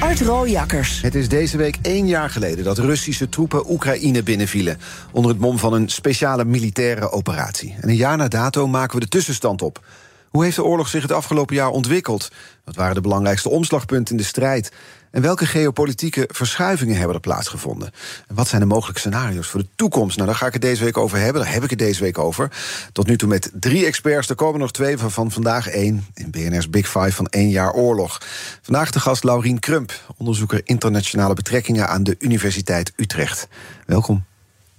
Art Rooijakkers. Het is deze week één jaar geleden dat Russische troepen Oekraïne binnenvielen. onder het mom van een speciale militaire operatie. En een jaar na dato maken we de tussenstand op. Hoe heeft de oorlog zich het afgelopen jaar ontwikkeld? Wat waren de belangrijkste omslagpunten in de strijd? En welke geopolitieke verschuivingen hebben er plaatsgevonden? En wat zijn de mogelijke scenario's voor de toekomst? Nou, daar ga ik het deze week over hebben. Daar heb ik het deze week over. Tot nu toe met drie experts. Er komen nog twee van vandaag één. In BNR's Big Five van één jaar oorlog. Vandaag de gast Laurien Krump, onderzoeker internationale betrekkingen aan de Universiteit Utrecht. Welkom.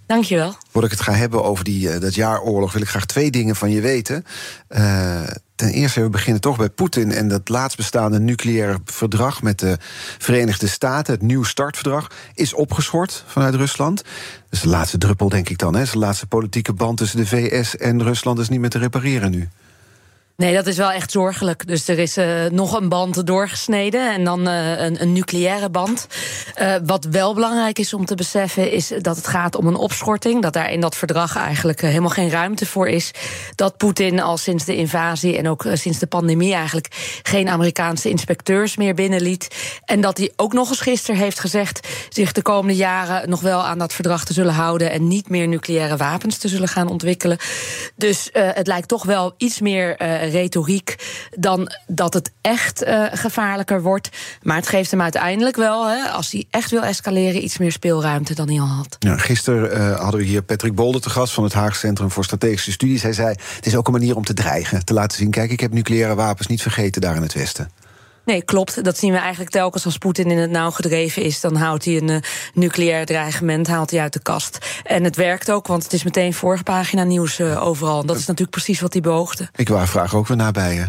Dankjewel. Voordat ik het ga hebben over die, uh, dat jaaroorlog, wil ik graag twee dingen van je weten. Uh, ten eerste, we beginnen toch bij Poetin en dat laatst bestaande nucleaire verdrag met de Verenigde Staten, het Nieuw Startverdrag, is opgeschort vanuit Rusland. Dat is de laatste druppel, denk ik dan. Hè? De laatste politieke band tussen de VS en Rusland is niet meer te repareren nu. Nee, dat is wel echt zorgelijk. Dus er is uh, nog een band doorgesneden en dan uh, een, een, nucleaire band. Uh, wat wel belangrijk is om te beseffen, is dat het gaat om een opschorting. Dat daar in dat verdrag eigenlijk helemaal geen ruimte voor is. Dat Poetin al sinds de invasie en ook sinds de pandemie eigenlijk geen Amerikaanse inspecteurs meer binnenliet. En dat hij ook nog eens gisteren heeft gezegd zich de komende jaren nog wel aan dat verdrag te zullen houden en niet meer nucleaire wapens te zullen gaan ontwikkelen. Dus het lijkt toch wel iets meer retoriek dan dat het echt uh, gevaarlijker wordt. Maar het geeft hem uiteindelijk wel, hè, als hij echt wil escaleren, iets meer speelruimte dan hij al had. Ja, gisteren uh, hadden we hier Patrick Bolder te gast van het Haag Centrum voor Strategische Studies. Hij zei: Het is ook een manier om te dreigen, te laten zien: kijk, ik heb nucleaire wapens niet vergeten daar in het Westen. Nee, klopt. Dat zien we eigenlijk telkens als Poetin in het nauw gedreven is. Dan houdt hij een uh, nucleair dreigement haalt hij uit de kast. En het werkt ook, want het is meteen vorige pagina nieuws uh, overal. Dat is natuurlijk precies wat hij beoogde. Ik wou vraag ook weer naar bij je.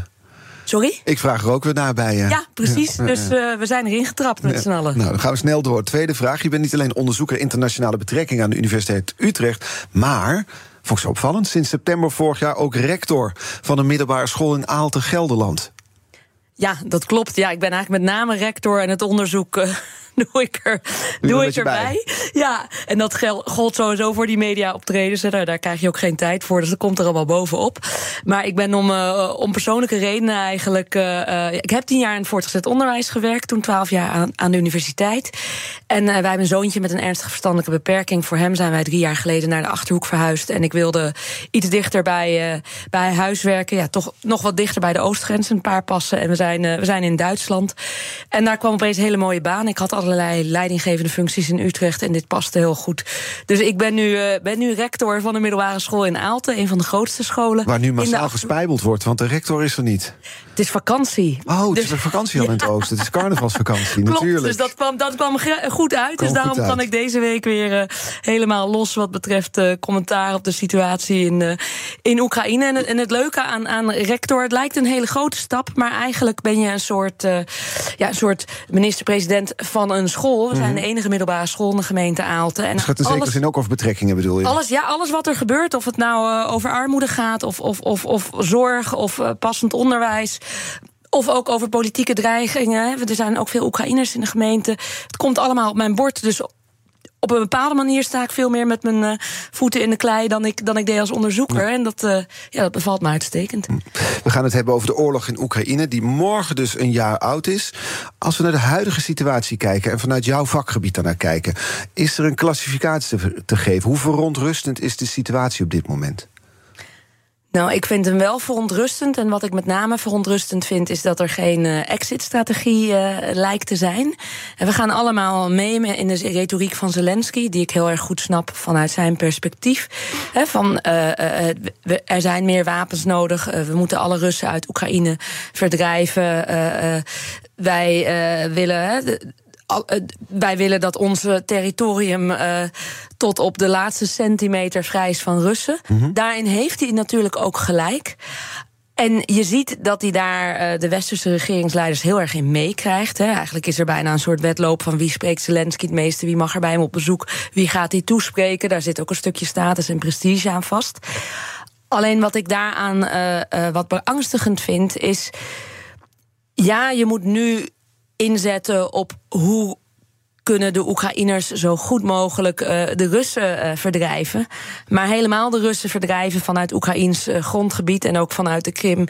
Sorry? Ik vraag er ook weer naar bij je. Ja, precies. Dus uh, we zijn erin getrapt met z'n allen. Nou, dan gaan we snel door. Tweede vraag. Je bent niet alleen onderzoeker internationale betrekkingen aan de Universiteit Utrecht, maar vond ik zo opvallend. Sinds september vorig jaar ook rector van een middelbare school in Aalten, Gelderland. Ja, dat klopt. Ja, ik ben eigenlijk met name rector en het onderzoek. Doe ik, er, doe ik erbij. Ja, en dat gold sowieso voor die media optredens. Daar, daar krijg je ook geen tijd voor, dus dat komt er allemaal bovenop. Maar ik ben om, uh, om persoonlijke redenen eigenlijk... Uh, ik heb tien jaar in het voortgezet onderwijs gewerkt... toen twaalf jaar aan, aan de universiteit. En wij hebben een zoontje met een ernstige verstandelijke beperking. Voor hem zijn wij drie jaar geleden naar de Achterhoek verhuisd. En ik wilde iets dichter bij, bij huis werken. Ja, toch nog wat dichter bij de oostgrens, een paar passen. En we zijn, we zijn in Duitsland. En daar kwam opeens een hele mooie baan. Ik had allerlei leidinggevende functies in Utrecht en dit paste heel goed. Dus ik ben nu, uh, ben nu rector van de middelbare school in Aalten, een van de grootste scholen. Waar nu massaal gespijbeld wordt, want de rector is er niet. Het is vakantie. Oh, het dus, is vakantie al in het oosten. Het is carnavalsvakantie, Klopt, natuurlijk. Dus dat kwam, dat kwam goed uit. Dus daarom uit. kan ik deze week weer uh, helemaal los wat betreft uh, commentaar op de situatie in, in Oekraïne. En, en het leuke aan, aan rector, het lijkt een hele grote stap, maar eigenlijk ben je een soort, ja, een soort minister-president van een school. We zijn de enige middelbare school in de gemeente Aalten. En dus gaat in zekere zin ook over betrekkingen, bedoel je? alles, ja, alles wat er gebeurt, of het nou uh, over armoede gaat, of, of, of, of zorg, of uh, passend onderwijs. Of ook over politieke dreigingen. Er zijn ook veel Oekraïners in de gemeente. Het komt allemaal op mijn bord. Dus op een bepaalde manier sta ik veel meer met mijn uh, voeten in de klei dan ik, dan ik deed als onderzoeker. Ja. En dat, uh, ja, dat bevalt me uitstekend. We gaan het hebben over de oorlog in Oekraïne, die morgen dus een jaar oud is. Als we naar de huidige situatie kijken en vanuit jouw vakgebied daarnaar kijken, is er een klassificatie te, te geven? Hoe verontrustend is de situatie op dit moment? Nou, ik vind hem wel verontrustend. En wat ik met name verontrustend vind, is dat er geen uh, exit-strategie uh, lijkt te zijn. En we gaan allemaal mee in de retoriek van Zelensky, die ik heel erg goed snap vanuit zijn perspectief. Van we, er zijn meer wapens nodig. we moeten alle Russen uit Oekraïne verdrijven. wij willen. Wij willen dat ons territorium uh, tot op de laatste centimeter vrij is van Russen. Mm -hmm. Daarin heeft hij natuurlijk ook gelijk. En je ziet dat hij daar de westerse regeringsleiders heel erg in meekrijgt. Eigenlijk is er bijna een soort wedloop van wie spreekt Zelensky het meeste, wie mag er bij hem op bezoek, wie gaat hij toespreken. Daar zit ook een stukje status en prestige aan vast. Alleen wat ik daaraan uh, wat beangstigend vind, is. Ja, je moet nu inzetten op hoe kunnen de Oekraïners zo goed mogelijk uh, de Russen uh, verdrijven. Maar helemaal de Russen verdrijven vanuit Oekraïns uh, grondgebied en ook vanuit de Krim.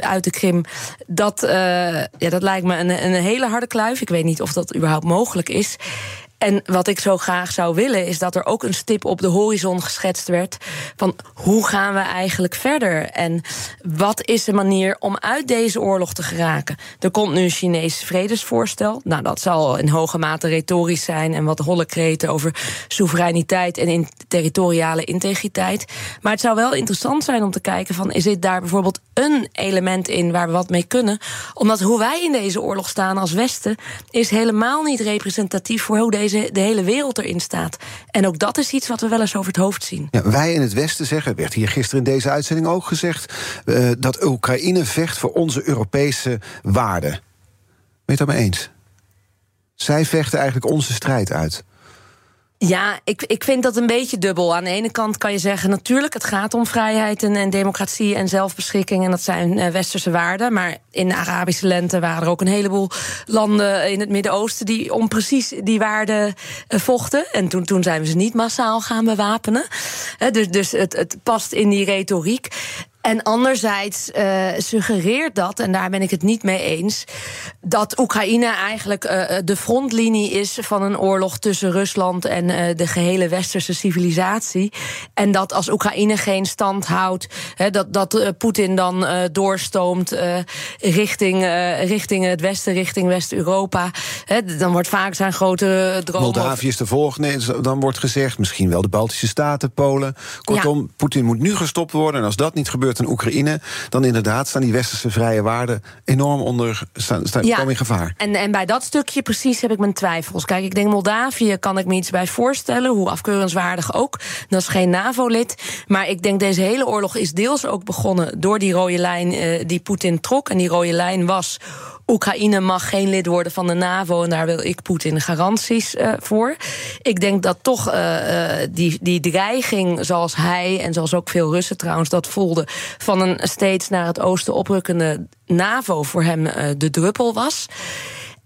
uit de Krim. Dat, ja, dat lijkt me een, een hele harde kluif. Ik weet niet of dat überhaupt mogelijk is. En wat ik zo graag zou willen, is dat er ook een stip op de horizon geschetst werd. Van hoe gaan we eigenlijk verder? En wat is de manier om uit deze oorlog te geraken? Er komt nu een Chinees vredesvoorstel. Nou, dat zal in hoge mate retorisch zijn en wat holle kreten over soevereiniteit en territoriale integriteit. Maar het zou wel interessant zijn om te kijken: van is dit daar bijvoorbeeld een element in waar we wat mee kunnen? Omdat hoe wij in deze oorlog staan als Westen is helemaal niet representatief voor hoe deze de hele wereld erin staat. En ook dat is iets wat we wel eens over het hoofd zien. Ja, wij in het Westen zeggen, werd hier gisteren in deze uitzending ook gezegd, uh, dat Oekraïne vecht voor onze Europese waarden. Ben je het daarmee eens? Zij vechten eigenlijk onze strijd uit. Ja, ik, ik vind dat een beetje dubbel. Aan de ene kant kan je zeggen, natuurlijk, het gaat om vrijheid en, en democratie en zelfbeschikking. En dat zijn uh, westerse waarden. Maar in de Arabische lente waren er ook een heleboel landen in het Midden-Oosten die om precies die waarden uh, vochten. En toen, toen zijn we ze niet massaal gaan bewapenen. Dus dus het, het past in die retoriek. En anderzijds uh, suggereert dat, en daar ben ik het niet mee eens, dat Oekraïne eigenlijk uh, de frontlinie is van een oorlog tussen Rusland en uh, de gehele westerse civilisatie. En dat als Oekraïne geen stand houdt, he, dat, dat Poetin dan doorstoomt richting, richting het westen, richting West-Europa. Dan wordt vaak zijn grote droom. Moldavië is de volgende, dan wordt gezegd, misschien wel de Baltische Staten, Polen. Kortom, ja. Poetin moet nu gestopt worden. En als dat niet gebeurt gebeurt in Oekraïne, dan inderdaad staan die westerse vrije waarden enorm onder staan, staan ja, in gevaar. En, en bij dat stukje precies heb ik mijn twijfels. Kijk, ik denk Moldavië kan ik me iets bij voorstellen, hoe afkeurenswaardig ook. Dat is geen NAVO-lid. Maar ik denk deze hele oorlog is deels ook begonnen door die rode lijn uh, die Poetin trok. En die rode lijn was Oekraïne mag geen lid worden van de NAVO en daar wil ik Poetin garanties uh, voor. Ik denk dat toch uh, die, die dreiging, zoals hij en zoals ook veel Russen trouwens dat voelden, van een steeds naar het oosten oprukkende NAVO voor hem de druppel was.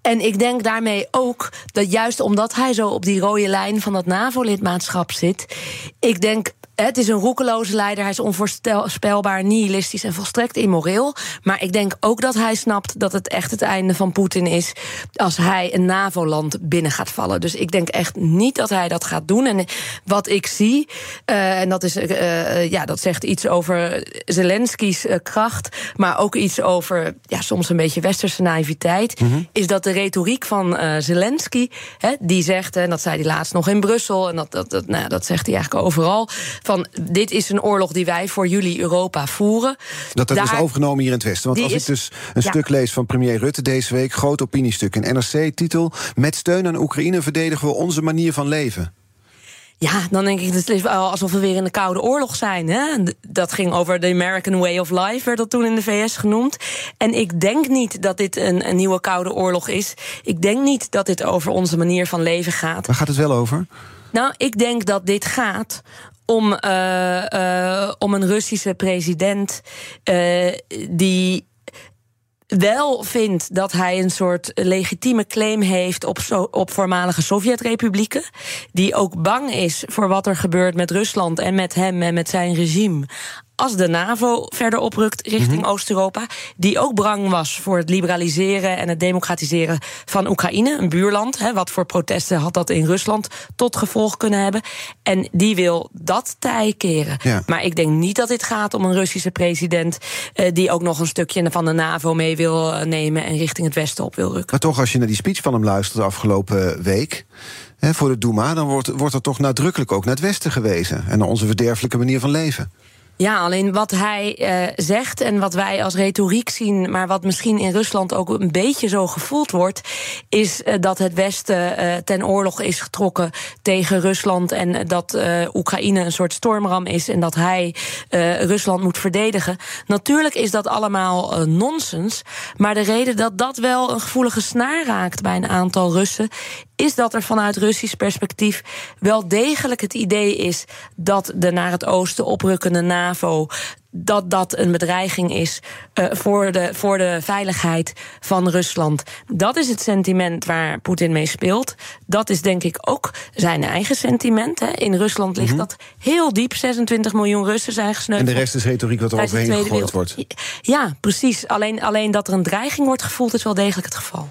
En ik denk daarmee ook dat juist omdat hij zo op die rode lijn van dat NAVO-lidmaatschap zit, ik denk het is een roekeloze leider. Hij is onvoorspelbaar, nihilistisch en volstrekt immoreel. Maar ik denk ook dat hij snapt dat het echt het einde van Poetin is. als hij een NAVO-land binnen gaat vallen. Dus ik denk echt niet dat hij dat gaat doen. En wat ik zie, uh, en dat, is, uh, ja, dat zegt iets over Zelensky's uh, kracht. maar ook iets over ja, soms een beetje westerse naïviteit. Mm -hmm. is dat de retoriek van Zelensky, hè, die zegt, en dat zei hij laatst nog in Brussel. en dat, dat, dat, nou, dat zegt hij eigenlijk overal van dit is een oorlog die wij voor jullie Europa voeren. Dat dat Daar, is overgenomen hier in het Westen. Want als is, ik dus een ja. stuk lees van premier Rutte deze week, groot opiniestuk in NRC, titel: Met steun aan Oekraïne verdedigen we onze manier van leven. Ja, dan denk ik, het is alsof we weer in de Koude Oorlog zijn. Hè? Dat ging over de American Way of Life, werd dat toen in de VS genoemd. En ik denk niet dat dit een, een nieuwe Koude Oorlog is. Ik denk niet dat dit over onze manier van leven gaat. Waar gaat het wel over? Nou, ik denk dat dit gaat om, uh, uh, om een Russische president uh, die wel vindt dat hij een soort legitieme claim heeft op, op voormalige Sovjet-republieken. Die ook bang is voor wat er gebeurt met Rusland en met hem en met zijn regime als de NAVO verder oprukt richting mm -hmm. Oost-Europa, die ook bang was voor het liberaliseren en het democratiseren van Oekraïne, een buurland. Hè, wat voor protesten had dat in Rusland tot gevolg kunnen hebben? En die wil dat tij keren. Ja. Maar ik denk niet dat dit gaat om een Russische president uh, die ook nog een stukje van de NAVO mee wil nemen en richting het westen op wil rukken. Maar toch, als je naar die speech van hem luistert de afgelopen week. Hè, voor de Duma, dan wordt, wordt er toch nadrukkelijk ook naar het westen gewezen en naar onze verderfelijke manier van leven. Ja, alleen wat hij uh, zegt en wat wij als retoriek zien, maar wat misschien in Rusland ook een beetje zo gevoeld wordt, is uh, dat het Westen uh, ten oorlog is getrokken tegen Rusland en dat Oekraïne een soort stormram is en dat hij Rusland moet verdedigen. Natuurlijk is dat allemaal nonsens, maar de reden dat dat wel een gevoelige snaar raakt bij een aantal Russen is dat er vanuit Russisch perspectief wel degelijk het idee is dat de naar het oosten oprukkende NAVO dat dat een bedreiging is uh, voor, de, voor de veiligheid van Rusland. Dat is het sentiment waar Poetin mee speelt. Dat is denk ik ook zijn eigen sentiment. Hè. In Rusland ligt mm -hmm. dat heel diep. 26 miljoen Russen zijn gesneuveld. En de rest is retoriek wat er overheen gegooid wordt. Ja, precies. Alleen, alleen dat er een dreiging wordt gevoeld is wel degelijk het geval.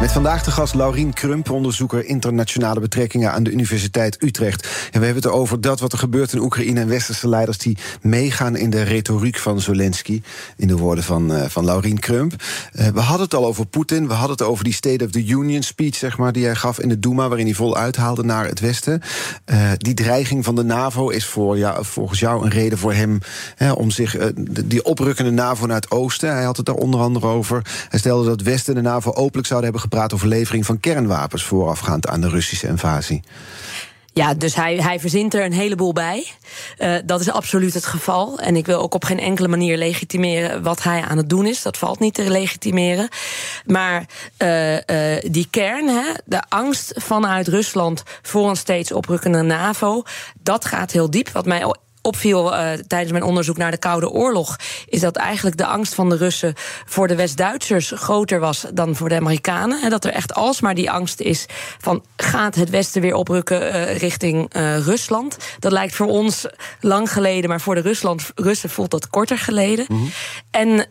Met vandaag de gast Laurien Krump, onderzoeker internationale betrekkingen aan de Universiteit Utrecht. En we hebben het over dat wat er gebeurt in Oekraïne en westerse leiders die meegaan in de retoriek van Zelensky. In de woorden van, uh, van Laurien Krump. Uh, we hadden het al over Poetin, we hadden het over die State of the Union speech, zeg maar, die hij gaf in de Duma, waarin hij vol uithaalde naar het Westen. Uh, die dreiging van de NAVO is voor jou, volgens jou een reden voor hem hè, om zich. die oprukkende NAVO naar het oosten. Hij had het daar onder andere over. Hij stelde dat Westen de NAVO openlijk zouden hebben gepraat over levering van kernwapens voorafgaand aan de Russische invasie. Ja, dus hij, hij verzint er een heleboel bij. Uh, dat is absoluut het geval. En ik wil ook op geen enkele manier legitimeren wat hij aan het doen is. Dat valt niet te legitimeren. Maar uh, uh, die kern, hè, de angst vanuit Rusland voor een steeds oprukkende NAVO, dat gaat heel diep. Wat mij opviel uh, tijdens mijn onderzoek naar de Koude Oorlog, is dat eigenlijk de angst van de Russen voor de West-Duitsers groter was dan voor de Amerikanen. En dat er echt alsmaar die angst is van gaat het Westen weer oprukken uh, richting uh, Rusland. Dat lijkt voor ons lang geleden, maar voor de Rusland, Russen voelt dat korter geleden. Mm -hmm. En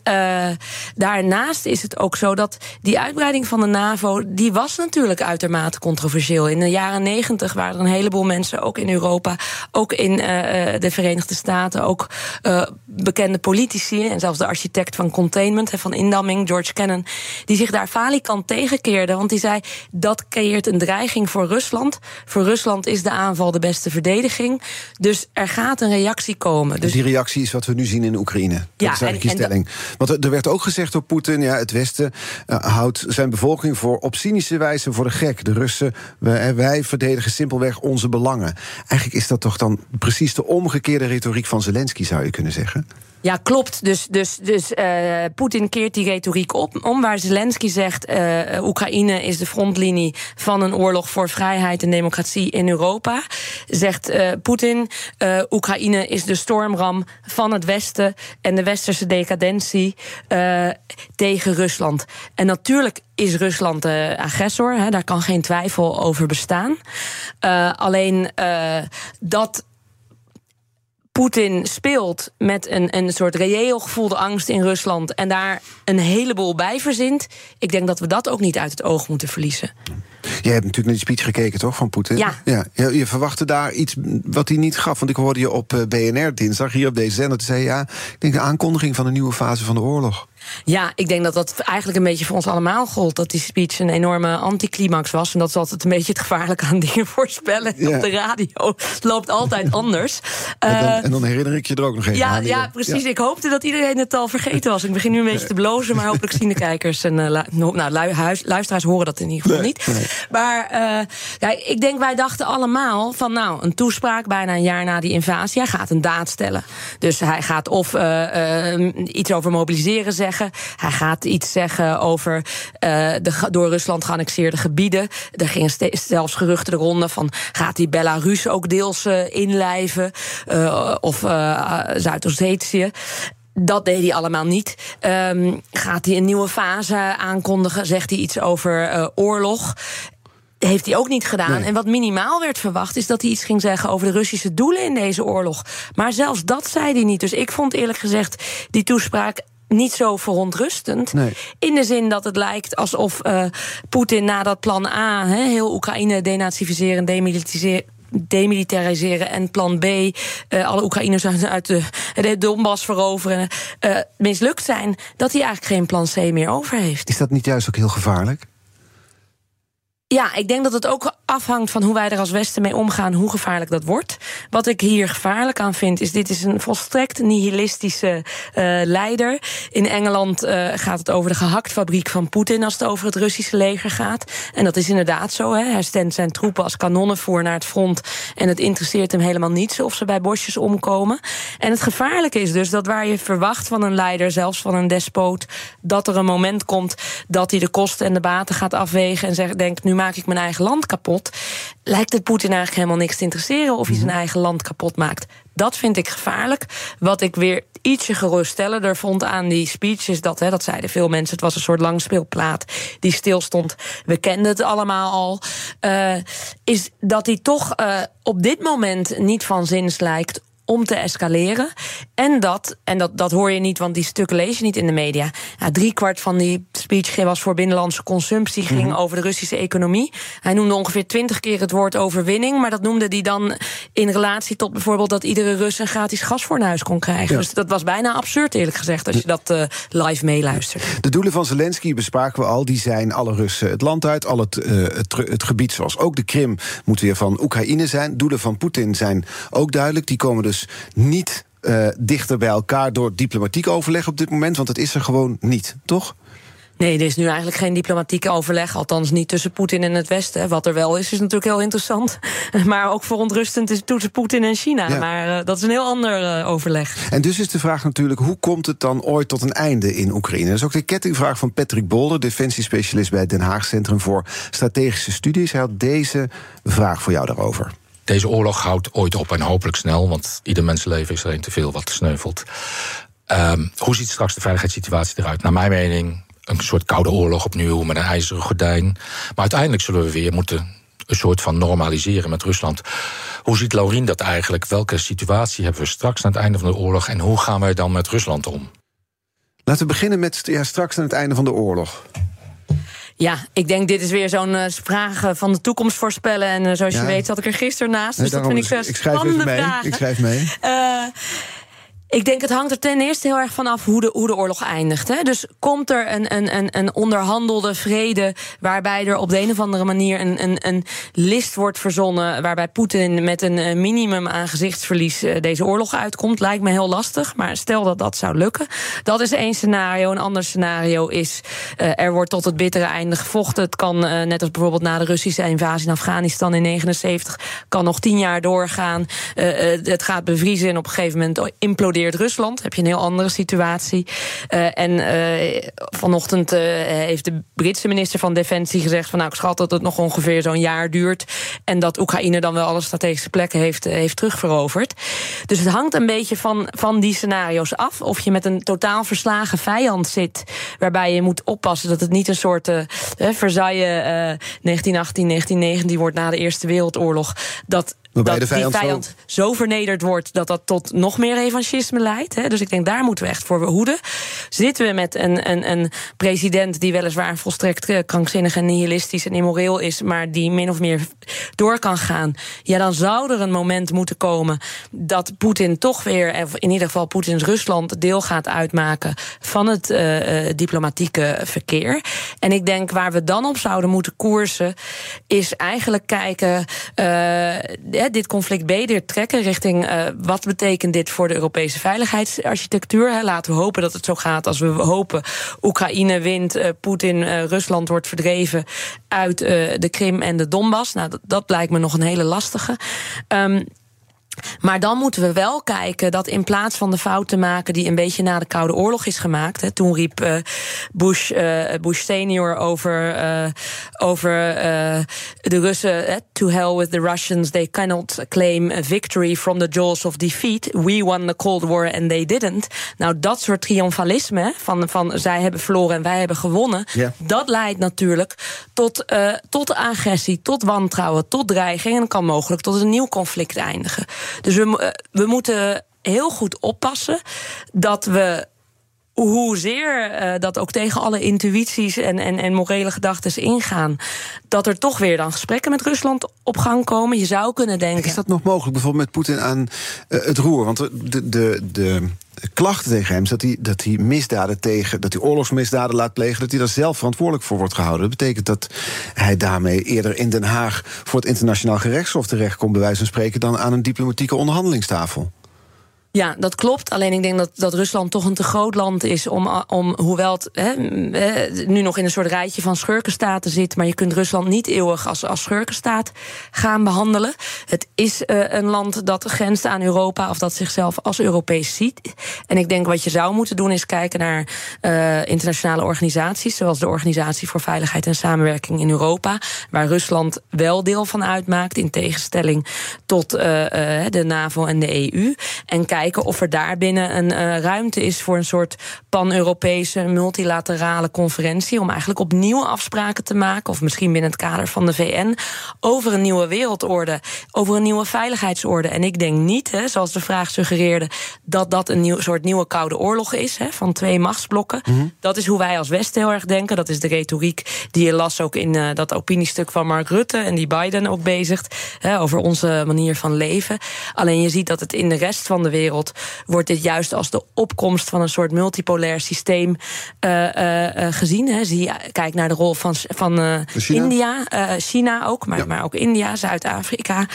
daarnaast is het ook zo dat die uitbreiding van de NAVO, die was natuurlijk uitermate controversieel. In de jaren negentig waren er een heleboel mensen, ook in Europa, ook in de Verenigde Staten ook uh, bekende politici en zelfs de architect van containment, van indamming, George Kennan, die zich daar falikant tegenkeerde. Want die zei dat creëert een dreiging voor Rusland. Voor Rusland is de aanval de beste verdediging. Dus er gaat een reactie komen. Dus die reactie is wat we nu zien in Oekraïne. Dat ja, is eigenlijk stelling. Want er werd ook gezegd door Poetin: ja, het Westen uh, houdt zijn bevolking voor op cynische wijze voor de gek. De Russen, wij, wij verdedigen simpelweg onze belangen. Eigenlijk is dat toch dan precies de omgekeerde de retoriek van Zelensky, zou je kunnen zeggen. Ja, klopt. Dus, dus, dus uh, Poetin keert die retoriek op, om waar Zelensky zegt: uh, Oekraïne is de frontlinie van een oorlog voor vrijheid en democratie in Europa. Zegt uh, Poetin: Oekraïne is de stormram van het Westen en de westerse decadentie tegen Rusland. En natuurlijk is Rusland de agressor, hè, daar kan geen twijfel over bestaan. alleen dat Poetin speelt met een, een soort reëel gevoelde angst in Rusland en daar een heleboel bij verzint. Ik denk dat we dat ook niet uit het oog moeten verliezen. Je hebt natuurlijk naar die speech gekeken, toch, van Poetin? Ja. ja. Je verwachtte daar iets wat hij niet gaf. Want ik hoorde je op eh, BNR dinsdag, hier op deze zender, te zei ja, ik denk de aankondiging van een nieuwe fase van de oorlog. Ja, ik denk dat dat eigenlijk een beetje voor ons allemaal gold. Dat die speech een enorme anticlimax was. En dat is altijd een beetje het gevaarlijke aan dingen voorspellen ja. op de radio. Het loopt altijd anders. En dan, uh, en dan, herinner ik je er ook nog even ja, aan. Ja, precies. Ja. Ik hoopte dat iedereen het al vergeten was. Ik begin nu een beetje te blozen, maar hopelijk zien de kijkers en uh, nou, luisteraars horen dat in ieder geval nee, niet. Nee. Maar uh, ja, ik denk, wij dachten allemaal van nou, een toespraak bijna een jaar na die invasie. Hij gaat een daad stellen. Dus hij gaat of iets over mobiliseren zeggen. Hij gaat iets zeggen over uh, de door Rusland geannexeerde gebieden. Er gingen zelfs geruchten de ronde van... gaat hij Belarus ook deels uh, inlijven? Uh, of Zuid-Ossetië? Dat deed hij allemaal niet. Um, gaat hij een nieuwe fase aankondigen? Zegt hij iets over oorlog? heeft hij ook niet gedaan. Nee. En wat minimaal werd verwacht, is dat hij iets ging zeggen over de Russische doelen in deze oorlog. Maar zelfs dat zei hij niet. Dus ik vond eerlijk gezegd die toespraak niet zo verontrustend. Nee. In de zin dat het lijkt alsof uh, Poetin na dat plan A, he, heel Oekraïne denazificeren, demilitiseren demilitariseren en plan B, uh, alle Oekraïners uit de, de Donbass veroveren, uh, mislukt zijn, dat hij eigenlijk geen plan C meer over heeft. Is dat niet juist ook heel gevaarlijk? Ja, ik denk dat het ook afhangt van hoe wij er als Westen mee omgaan, hoe gevaarlijk dat wordt. Wat ik hier gevaarlijk aan vind, is dit is een volstrekt nihilistische uh, leider. In Engeland uh, gaat het over de gehaktfabriek van Poetin als het over het Russische leger gaat. En dat is inderdaad zo. Hè. Hij stendt zijn troepen als kanonnenvoer naar het front. En het interesseert hem helemaal niets of ze bij bosjes omkomen. En het gevaarlijke is dus dat waar je verwacht van een leider, zelfs van een despoot, dat er een moment komt dat hij de kosten en de baten gaat afwegen en zegt, denkt, nu maak ik mijn eigen land kapot. Lijkt het Poetin eigenlijk helemaal niks te interesseren of hij zijn mhm. eigen land kapot maakt. Dat vind ik gevaarlijk. Wat ik weer ietsje geruststellender vond aan die speech is dat, hè, dat zeiden veel mensen, het was een soort langspeelplaat die stilstond. We kenden het allemaal al. Uh, is dat hij toch uh, op dit moment niet van zins lijkt om te escaleren. En dat, en dat, dat hoor je niet, want die stukken lees je niet in de media. Ja, driekwart van die speech was voor binnenlandse consumptie, ging mhm. over de Russische economie. Hij noemde ongeveer twintig keer het woord overwinning, maar dat noemde hij dan in relatie tot bijvoorbeeld dat iedere Rus een gratis gas voor naar huis kon krijgen. Dus dat was bijna absurd, eerlijk gezegd, als je dat uh, live meeluistert. De doelen van Zelensky bespraken we al, die zijn alle Russen het land uit, al het, uh, het, het gebied zoals ook de Krim moet weer van Oekraïne zijn. Doelen van Poetin zijn ook duidelijk, die komen dus dus niet uh, dichter bij elkaar door diplomatiek overleg op dit moment, want het is er gewoon niet, toch? Nee, er is nu eigenlijk geen diplomatieke overleg. Althans niet tussen Poetin en het Westen. Wat er wel is, is natuurlijk heel interessant. Maar ook verontrustend is tussen Poetin en China. Maar uh, dat is een heel ander uh, overleg. En dus is de vraag natuurlijk: hoe komt het dan ooit tot een einde in Oekraïne? Dat is ook de kettingvraag van Patrick Bolder, defensiespecialist bij het Den Haag Centrum voor Strategische Studies. Hij had deze vraag voor jou daarover. Deze oorlog houdt ooit op en hopelijk snel, want ieder mensenleven is er te veel wat sneuvelt. Um, hoe ziet straks de veiligheidssituatie eruit? Naar mijn mening een soort koude oorlog opnieuw met een ijzeren gordijn. Maar uiteindelijk zullen we weer moeten een soort van normaliseren met Rusland. Hoe ziet Laurien dat eigenlijk? Welke situatie hebben we straks aan het einde van de oorlog en hoe gaan wij dan met Rusland om? Laten we beginnen met ja, straks aan het einde van de oorlog. Ja, ik denk dit is weer zo'n uh, vraag van de toekomst voorspellen. En uh, zoals je weet zat ik er gisteren naast. Dus dat vind ik, ik even mee. Ik schrijf mee. Ik denk het hangt er ten eerste heel erg vanaf hoe de, hoe de oorlog eindigt. Hè. Dus komt er een, een, een, een onderhandelde vrede waarbij er op de een of andere manier een, een, een list wordt verzonnen waarbij Poetin met een minimum aan gezichtsverlies eh, deze oorlog uitkomt, lijkt me heel lastig. Maar stel dat dat zou lukken, dat is één scenario. Een ander scenario is uh, er wordt tot het bittere einde gevochten. Het kan, net als bijvoorbeeld na de Russische invasie in Afghanistan in 79, kan nog tien jaar doorgaan. het gaat bevriezen en op een gegeven moment implodeert Rusland. Heb je een heel andere situatie. Uh, en uh, vanochtend uh, heeft de Britse minister van Defensie gezegd: van nou, ik schat dat het nog ongeveer zo'n jaar duurt. En dat Oekraïne dan wel alle strategische plekken heeft, heeft terugveroverd. Dus het hangt een beetje van, van die scenario's af. Of je met een totaal verslagen vijand zit, waarbij je moet oppassen dat het niet een soort Versailles 1918, 1919 wordt na de Eerste Wereldoorlog. Dat dat de vijand die vijand zo... vernederd wordt dat dat tot nog meer revanchisme leidt. Hè. Dus ik denk, daar moeten we echt voor behoeden. Zitten we met een, een, een president die weliswaar volstrekt eh, krankzinnig en nihilistisch en immoreel is, maar die min of meer door kan gaan. Ja, dan zou er een moment moeten komen dat Poetin toch weer, of in ieder geval Poetins Rusland, deel gaat uitmaken van het uh, diplomatieke verkeer. En ik denk waar we dan op zouden moeten koersen, is eigenlijk kijken. Uh, dit conflict beter trekken richting uh, wat betekent dit voor de Europese veiligheidsarchitectuur. Hè. Laten we hopen dat het zo gaat als we hopen Oekraïne wint, uh, Poetin, uh, Rusland wordt verdreven uit de Krim en de Donbass. Nou, dat, dat lijkt me nog een hele lastige. Um, maar dan moeten we wel kijken dat in plaats van de fout te maken die een beetje na de Koude Oorlog is gemaakt. Hè, toen riep uh, Bush, uh, Bush senior over, uh, over de Russen: To hell with the Russians, they cannot claim a victory from the jaws of defeat. We won the Cold War and they didn't. Nou, dat soort triomfalisme van, van zij hebben verloren en wij hebben gewonnen. Yeah. Dat leidt natuurlijk tot, tot agressie, tot wantrouwen, tot dreiging en kan mogelijk tot een nieuw conflict eindigen. Dus we, we moeten heel goed oppassen dat we hoezeer uh, dat ook tegen alle intuïties en, en, en morele gedachten ingaan, dat er toch weer dan gesprekken met Rusland op gang komen. Je zou kunnen denken. Is dat nog mogelijk, bijvoorbeeld met Poetin aan uh, het roer? Want de, de, de klachten tegen hem is dat hij, dat hij misdaden tegen, dat hij oorlogsmisdaden laat plegen, dat hij daar zelf verantwoordelijk voor wordt gehouden. Dat betekent dat hij daarmee eerder in Den Haag voor het internationaal gerechtshof terechtkomt, bij wijze van spreken, dan aan een diplomatieke onderhandelingstafel. Ja, dat klopt. Alleen ik denk dat, dat Rusland toch een te groot land is om, om hoewel het hè, nu nog in een soort rijtje van schurkenstaten zit, maar je kunt Rusland niet eeuwig als, als schurkenstaat gaan behandelen. Het is uh, een land dat grenst aan Europa of dat zichzelf als Europees ziet. En ik denk wat je zou moeten doen is kijken naar uh, internationale organisaties, zoals de Organisatie voor Veiligheid en Samenwerking in Europa, waar Rusland wel deel van uitmaakt, in tegenstelling tot uh, de NAVO en de EU. En kijken kijken of er daar binnen een uh, ruimte is voor een soort pan-Europese multilaterale conferentie. Om eigenlijk opnieuw afspraken te maken, of misschien binnen het kader van de VN, over een nieuwe wereldorde, over een nieuwe veiligheidsorde. En ik denk niet, hè, zoals de vraag suggereerde, dat dat een nieuw, soort nieuwe koude oorlog is hè, van twee machtsblokken. Mhm. Dat is hoe wij als Westen heel erg denken. Dat is de retoriek die je las ook in uh, dat opiniestuk van Mark Rutte en die Biden ook bezigt hè, over onze manier van leven. Alleen je ziet dat het in de rest van de wereld wordt dit juist als de opkomst van een soort multipolair systeem uh, uh, gezien. Hè. Zie, kijk naar de rol van, van China? India, China ook, maar, maar ook India, Zuid-Afrika,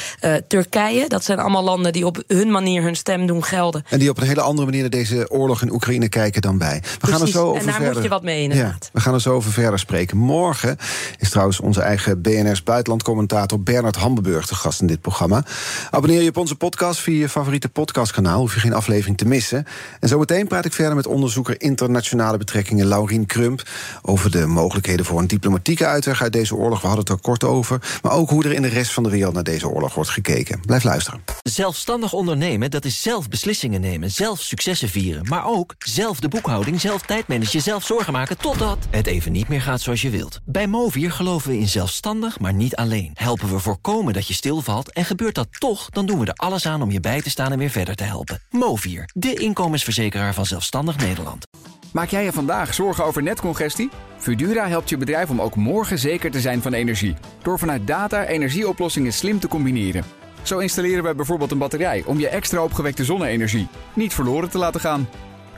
Turkije. Dat zijn allemaal landen die op hun manier hun stem doen gelden. En die op een hele andere manier naar deze oorlog in Oekraïne kijken dan wij. We gaan er zo over en daar verder. moet je wat mee inderdaad. Ja, we gaan er zo over verder spreken. Morgen is trouwens onze eigen BNR's buitenlandcommentator Bernard Hambenburg te gast in dit programma. Abonneer je op onze podcast via je favoriete podcastkanaal hoef je geen aflevering te missen. En zometeen praat ik verder met onderzoeker internationale betrekkingen Laurien Krump over de mogelijkheden voor een diplomatieke uitweg uit deze oorlog. We hadden het er kort over. Maar ook hoe er in de rest van de wereld naar deze oorlog wordt gekeken. Blijf luisteren. Zelfstandig ondernemen, dat is zelf beslissingen nemen, zelf successen vieren. Maar ook zelf de boekhouding, zelf tijdmanagen, zelf zorgen maken totdat het even niet meer gaat zoals je wilt. Bij Movier geloven we in zelfstandig, maar niet alleen. Helpen we voorkomen dat je stilvalt en gebeurt dat toch, dan doen we er alles aan om je bij te staan en weer verder te helpen. Movier, de inkomensverzekeraar van Zelfstandig Nederland. Maak jij je vandaag zorgen over netcongestie? Fudura helpt je bedrijf om ook morgen zeker te zijn van energie. Door vanuit data energieoplossingen slim te combineren. Zo installeren wij bijvoorbeeld een batterij om je extra opgewekte zonne-energie niet verloren te laten gaan.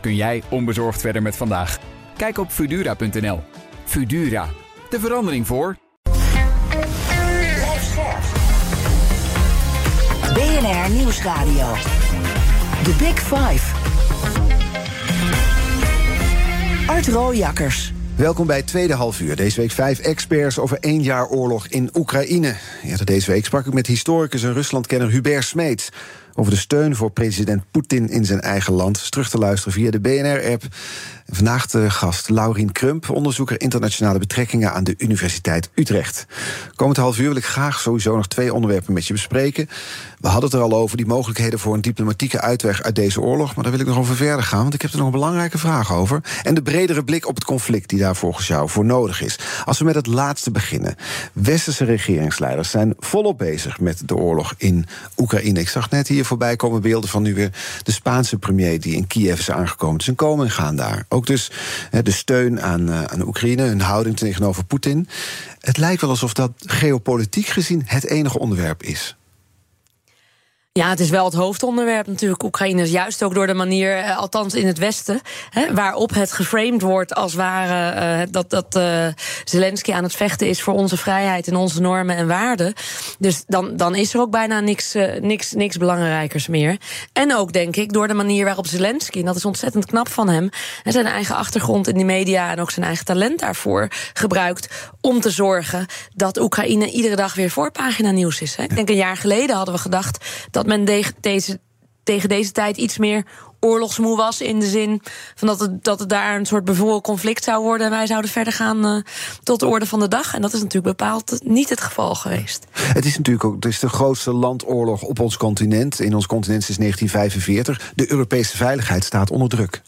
Kun jij onbezorgd verder met vandaag? Kijk op Fudura.nl. Fudura, de verandering voor. BNR Nieuwsradio. The Big Five. Art Rooijakkers. Welkom bij het tweede halfuur. Deze week vijf experts over één jaar oorlog in Oekraïne. Ja, deze week sprak ik met historicus en Ruslandkenner Hubert Smeets... over de steun voor president Poetin in zijn eigen land. Is terug te luisteren via de BNR-app Vandaag de gast Laurien Krump, onderzoeker internationale betrekkingen aan de Universiteit Utrecht. Komend half uur wil ik graag sowieso nog twee onderwerpen met je bespreken. We hadden het er al over, die mogelijkheden voor een diplomatieke uitweg uit deze oorlog. Maar daar wil ik nog over verder gaan, want ik heb er nog een belangrijke vraag over. En de bredere blik op het conflict die daar volgens jou voor nodig is. Als we met het laatste beginnen. Westerse regeringsleiders zijn volop bezig met de oorlog in Oekraïne. Ik zag net hier voorbij komen beelden van nu weer de Spaanse premier die in Kiev is aangekomen. Een komen en gaan daar. Ook dus de steun aan, uh, aan Oekraïne, hun houding tegenover Poetin. Het lijkt wel alsof dat geopolitiek gezien het enige onderwerp is. Ja, het is wel het hoofdonderwerp natuurlijk. Oekraïne is juist ook door de manier, eh, althans in het Westen, hè, waarop het geframed wordt als ware uh, dat, dat uh, Zelensky aan het vechten is voor onze vrijheid en onze normen en waarden. Dus dan, dan is er ook bijna niks, niks, niks belangrijkers meer. En ook denk ik door de manier waarop Zelensky, en dat is ontzettend knap van hem, en zijn eigen achtergrond in de media en ook zijn eigen talent daarvoor gebruikt om te zorgen dat Oekraïne iedere dag weer voorpagina nieuws is. Hè. Ik denk een jaar geleden hadden we gedacht dat dat men de, deze, tegen deze tijd iets meer oorlogsmoe was. In de zin van dat het, dat daar een soort bevroren conflict zou worden. En wij zouden verder gaan uh, tot de orde van de dag. En dat is natuurlijk bepaald niet het geval geweest. Het is natuurlijk ook het is de grootste landoorlog op ons continent. In ons continent is 1945. De Europese veiligheid staat onder druk.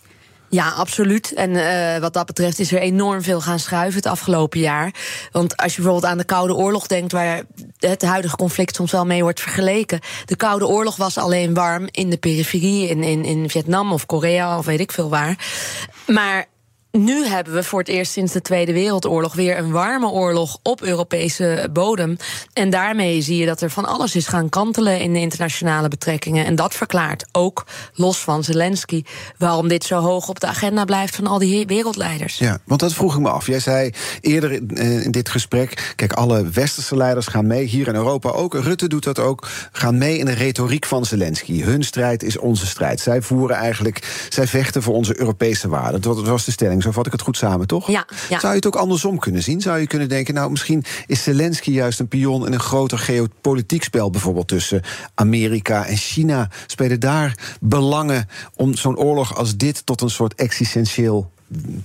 Ja, absoluut. En uh, wat dat betreft is er enorm veel gaan schuiven het afgelopen jaar. Want als je bijvoorbeeld aan de Koude Oorlog denkt, waar het huidige conflict soms wel mee wordt vergeleken. De Koude Oorlog was alleen warm in de periferie, in, in, in Vietnam of Korea of weet ik veel waar. Maar nu hebben we voor het eerst sinds de Tweede Wereldoorlog weer een warme oorlog op Europese bodem. En daarmee zie je dat er van alles is gaan kantelen in de internationale betrekkingen. En dat verklaart ook, los van Zelensky, waarom dit zo hoog op de agenda blijft van al die wereldleiders. Ja, want dat vroeg ik me af. Jij zei eerder in dit gesprek: kijk, alle westerse leiders gaan mee, hier in Europa ook. Rutte doet dat ook, gaan mee in de retoriek van Zelensky. Hun strijd is onze strijd. Zij voeren eigenlijk, zij vechten voor onze Europese waarden. Dat was de stelling. Zo vat ik het goed samen, toch? Ja, Zou je het ook andersom kunnen zien? Zou je kunnen denken, nou, misschien is Zelensky juist een pion in een groter geopolitiek spel, bijvoorbeeld tussen Amerika en China? Spelen daar belangen om zo'n oorlog als dit tot een soort existentieel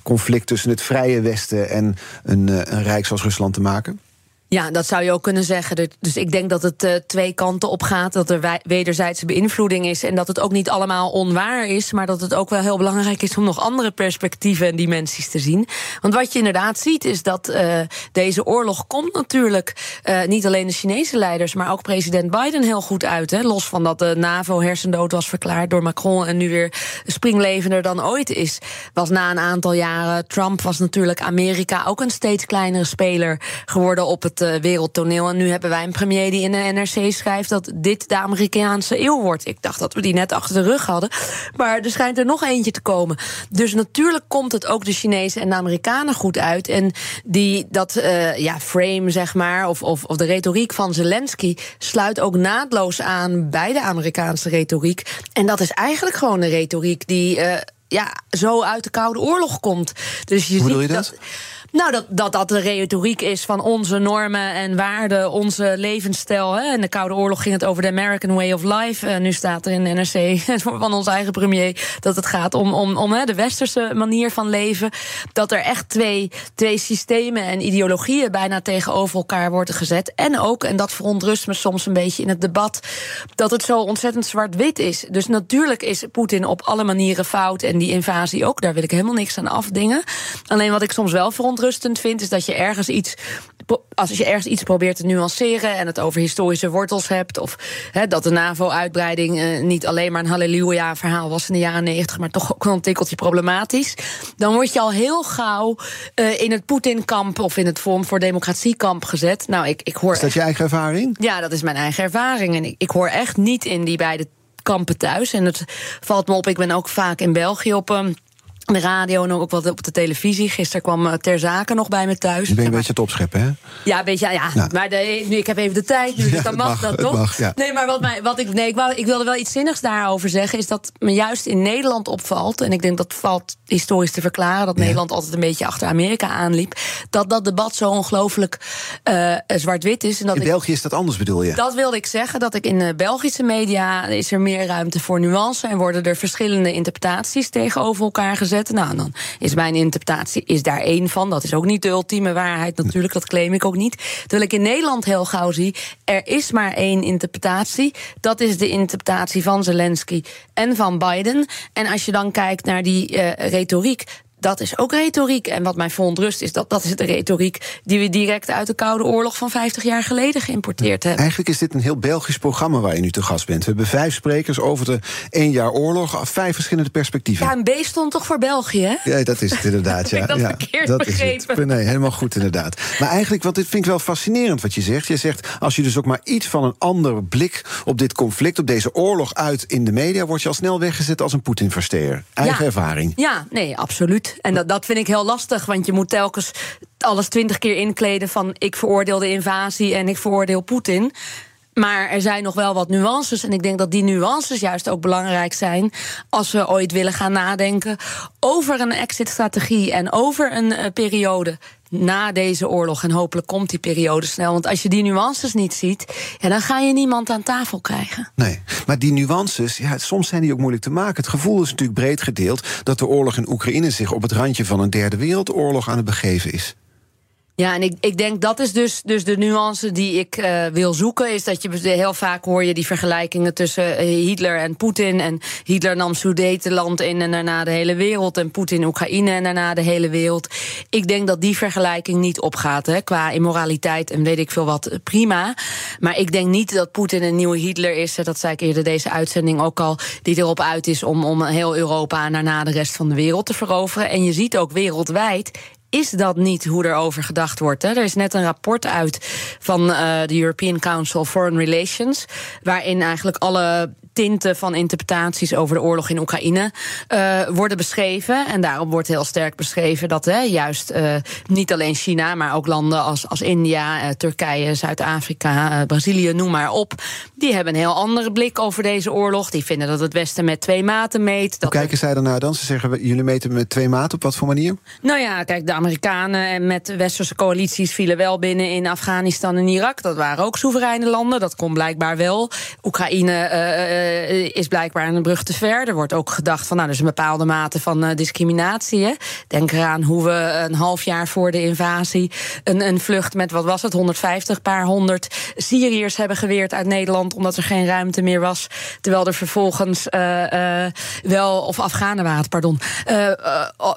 conflict tussen het vrije Westen en een, eh, een rijk zoals Rusland te maken? Ja, dat zou je ook kunnen zeggen. Dus ik denk dat het uh, twee kanten op gaat. Dat er wederzijdse beïnvloeding is. En dat het ook niet allemaal onwaar is. Maar dat het ook wel heel belangrijk is om nog andere perspectieven en dimensies te zien. Want wat je inderdaad ziet is dat uh, deze oorlog komt natuurlijk uh, niet alleen de Chinese leiders, maar ook president Biden heel goed uit. Hè? Los van dat de NAVO hersendood was verklaard door Macron en nu weer springlevender dan ooit is. Was na een aantal jaren. Trump was natuurlijk Amerika ook een steeds kleinere speler geworden op het uh, wereldtoneel. En nu hebben wij een premier die in de NRC schrijft dat dit de Amerikaanse eeuw wordt. Ik dacht dat we die net achter de rug hadden. Maar er schijnt er nog eentje te komen. Dus natuurlijk komt het ook de Chinezen en de Amerikanen goed uit. En die, dat uh, ja, frame, zeg maar, of, of, of de retoriek van Zelensky sluit ook naadloos aan bij de Amerikaanse retoriek. En dat is eigenlijk gewoon een retoriek die. Uh, ja, zo uit de Koude Oorlog komt. Dus je Hoe ziet je dat? dat nou, dat, dat dat de retoriek is van onze normen en waarden, onze levensstijl. Hè. In de Koude Oorlog ging het over de American Way of Life. Uh, nu staat er in de NRC van onze eigen premier dat het gaat om, om, om hè, de westerse manier van leven. Dat er echt twee, twee systemen en ideologieën bijna tegenover elkaar worden gezet. En ook, en dat verontrust me soms een beetje in het debat, dat het zo ontzettend zwart-wit is. Dus natuurlijk is Poetin op alle manieren fout en die invasie ook. Daar wil ik helemaal niks aan afdingen. Alleen wat ik soms wel verontrust verontrustend vind, is dat je ergens iets. Als je ergens iets probeert te nuanceren en het over historische wortels hebt. of he, dat de NAVO-uitbreiding uh, niet alleen maar een halleluja-verhaal was in de jaren negentig. maar toch ook een tikkeltje problematisch. dan word je al heel gauw uh, in het Poetin-kamp. of in het Vorm voor Democratie-kamp gezet. Nou, ik, ik hoor. Is dat je eigen ervaring? Ja, dat is mijn eigen ervaring. En ik, ik hoor echt niet in die beide kampen thuis. En het valt me op, ik ben ook vaak in België op. Um, de radio en ook wat op de televisie. Gisteren kwam uh, Ter Zake nog bij me thuis. Je bent een beetje het opscheppen, hè? Ja, een beetje, ja. Nou. Maar de, nu, ik heb even de tijd nu, dus ja, dan mag, mag, dat toch? Mag, ja. Nee, maar wat, mij, wat ik, nee, ik, wou, ik wilde wel iets zinnigs daarover zeggen... is dat me juist in Nederland opvalt... en ik denk dat valt historisch te verklaren... dat. Nederland altijd een beetje achter Amerika aanliep... dat dat debat zo ongelooflijk uh, zwart-wit is. En dat in ik, België is dat anders, bedoel je? Dat wilde ik zeggen, dat ik in de Belgische media... is er meer ruimte voor nuance... en worden er verschillende interpretaties tegenover elkaar gezet. Nou, dan is mijn interpretatie is daar één van. Dat is ook niet de ultieme waarheid natuurlijk, dat claim ik ook niet. Terwijl ik in Nederland heel gauw zie, er is maar één interpretatie. Dat is de interpretatie van Zelensky en van Biden. En als je dan kijkt naar die uh, retoriek, dat is ook retoriek. En wat mij verontrust is dat dat is de retoriek die we direct uit de Koude Oorlog van 50 jaar geleden geïmporteerd hebben. Eigenlijk is dit een heel Belgisch programma waar je nu te gast bent. We hebben vijf sprekers over de één jaar oorlog, vijf verschillende perspectieven. Ja, een B stond toch voor België, hè? Ja, dat is het inderdaad. ja. ik dat ja, verkeerd dat begrepen? Is het. Nee, helemaal goed inderdaad. Maar eigenlijk, want dit vind ik wel fascinerend wat je zegt. Je zegt, als je dus ook maar iets van een andere blik op dit conflict, op deze oorlog uit in de media, word je al snel weggezet als een Poetin-versteer. Eigen ja. ervaring. Ja, nee, absoluut. En dat, dat vind ik heel lastig, want je moet telkens alles twintig keer inkleden van ik veroordeel de invasie en ik veroordeel Poetin. Maar er zijn nog wel wat nuances. En ik denk dat die nuances juist ook belangrijk zijn. als we ooit willen gaan nadenken over een exit-strategie. en over een uh, periode na deze oorlog. En hopelijk komt die periode snel. Want als je die nuances niet ziet, ja, dan ga je niemand aan tafel krijgen. Nee, maar die nuances, ja, soms zijn die ook moeilijk te maken. Het gevoel is natuurlijk breed gedeeld dat de oorlog in Oekraïne zich op het randje van een derde wereldoorlog aan het begeven is. Ja, en ik, ik denk dat is dus, dus de nuance die ik uh, wil zoeken. Is dat je heel vaak hoor je die vergelijkingen tussen eh, Hitler en Poetin. En Hitler nam Sudetenland in en daarna de hele wereld. En Poetin Oekraïne en daarna de hele wereld. Ik denk dat die vergelijking niet opgaat. Hè, qua immoraliteit en weet ik veel wat, prima. Maar ik denk niet dat Poetin een nieuwe Hitler is. Dat zei ik eerder deze uitzending ook al. Die erop uit is om, om heel Europa en daarna de rest van de wereld te veroveren. En je ziet ook wereldwijd is dat niet hoe er over gedacht wordt. Hè? Er is net een rapport uit van uh, de European Council Foreign Relations, waarin eigenlijk alle tinten van interpretaties over de oorlog in Oekraïne uh, worden beschreven. En daarop wordt heel sterk beschreven dat hè, juist uh, niet alleen China, maar ook landen als, als India, uh, Turkije, Zuid-Afrika, Brazilië, noem maar op. Die hebben een heel andere blik over deze oorlog. Die vinden dat het Westen met twee maten meet. Dat Hoe kijken zij daarnaar dan? Ze zeggen jullie meten met twee maten. Op wat voor manier? Nou ja, kijk, de Amerikanen en met westerse coalities vielen wel binnen in Afghanistan en Irak. Dat waren ook soevereine landen. Dat kon blijkbaar wel. Oekraïne uh, is blijkbaar een brug te ver. Er wordt ook gedacht van, nou, er is een bepaalde mate van uh, discriminatie. Hè. Denk eraan hoe we een half jaar voor de invasie een, een vlucht met, wat was het, 150, paar honderd Syriërs hebben geweerd uit Nederland, omdat er geen ruimte meer was. Terwijl er vervolgens uh, wel, of Afghanen waren pardon.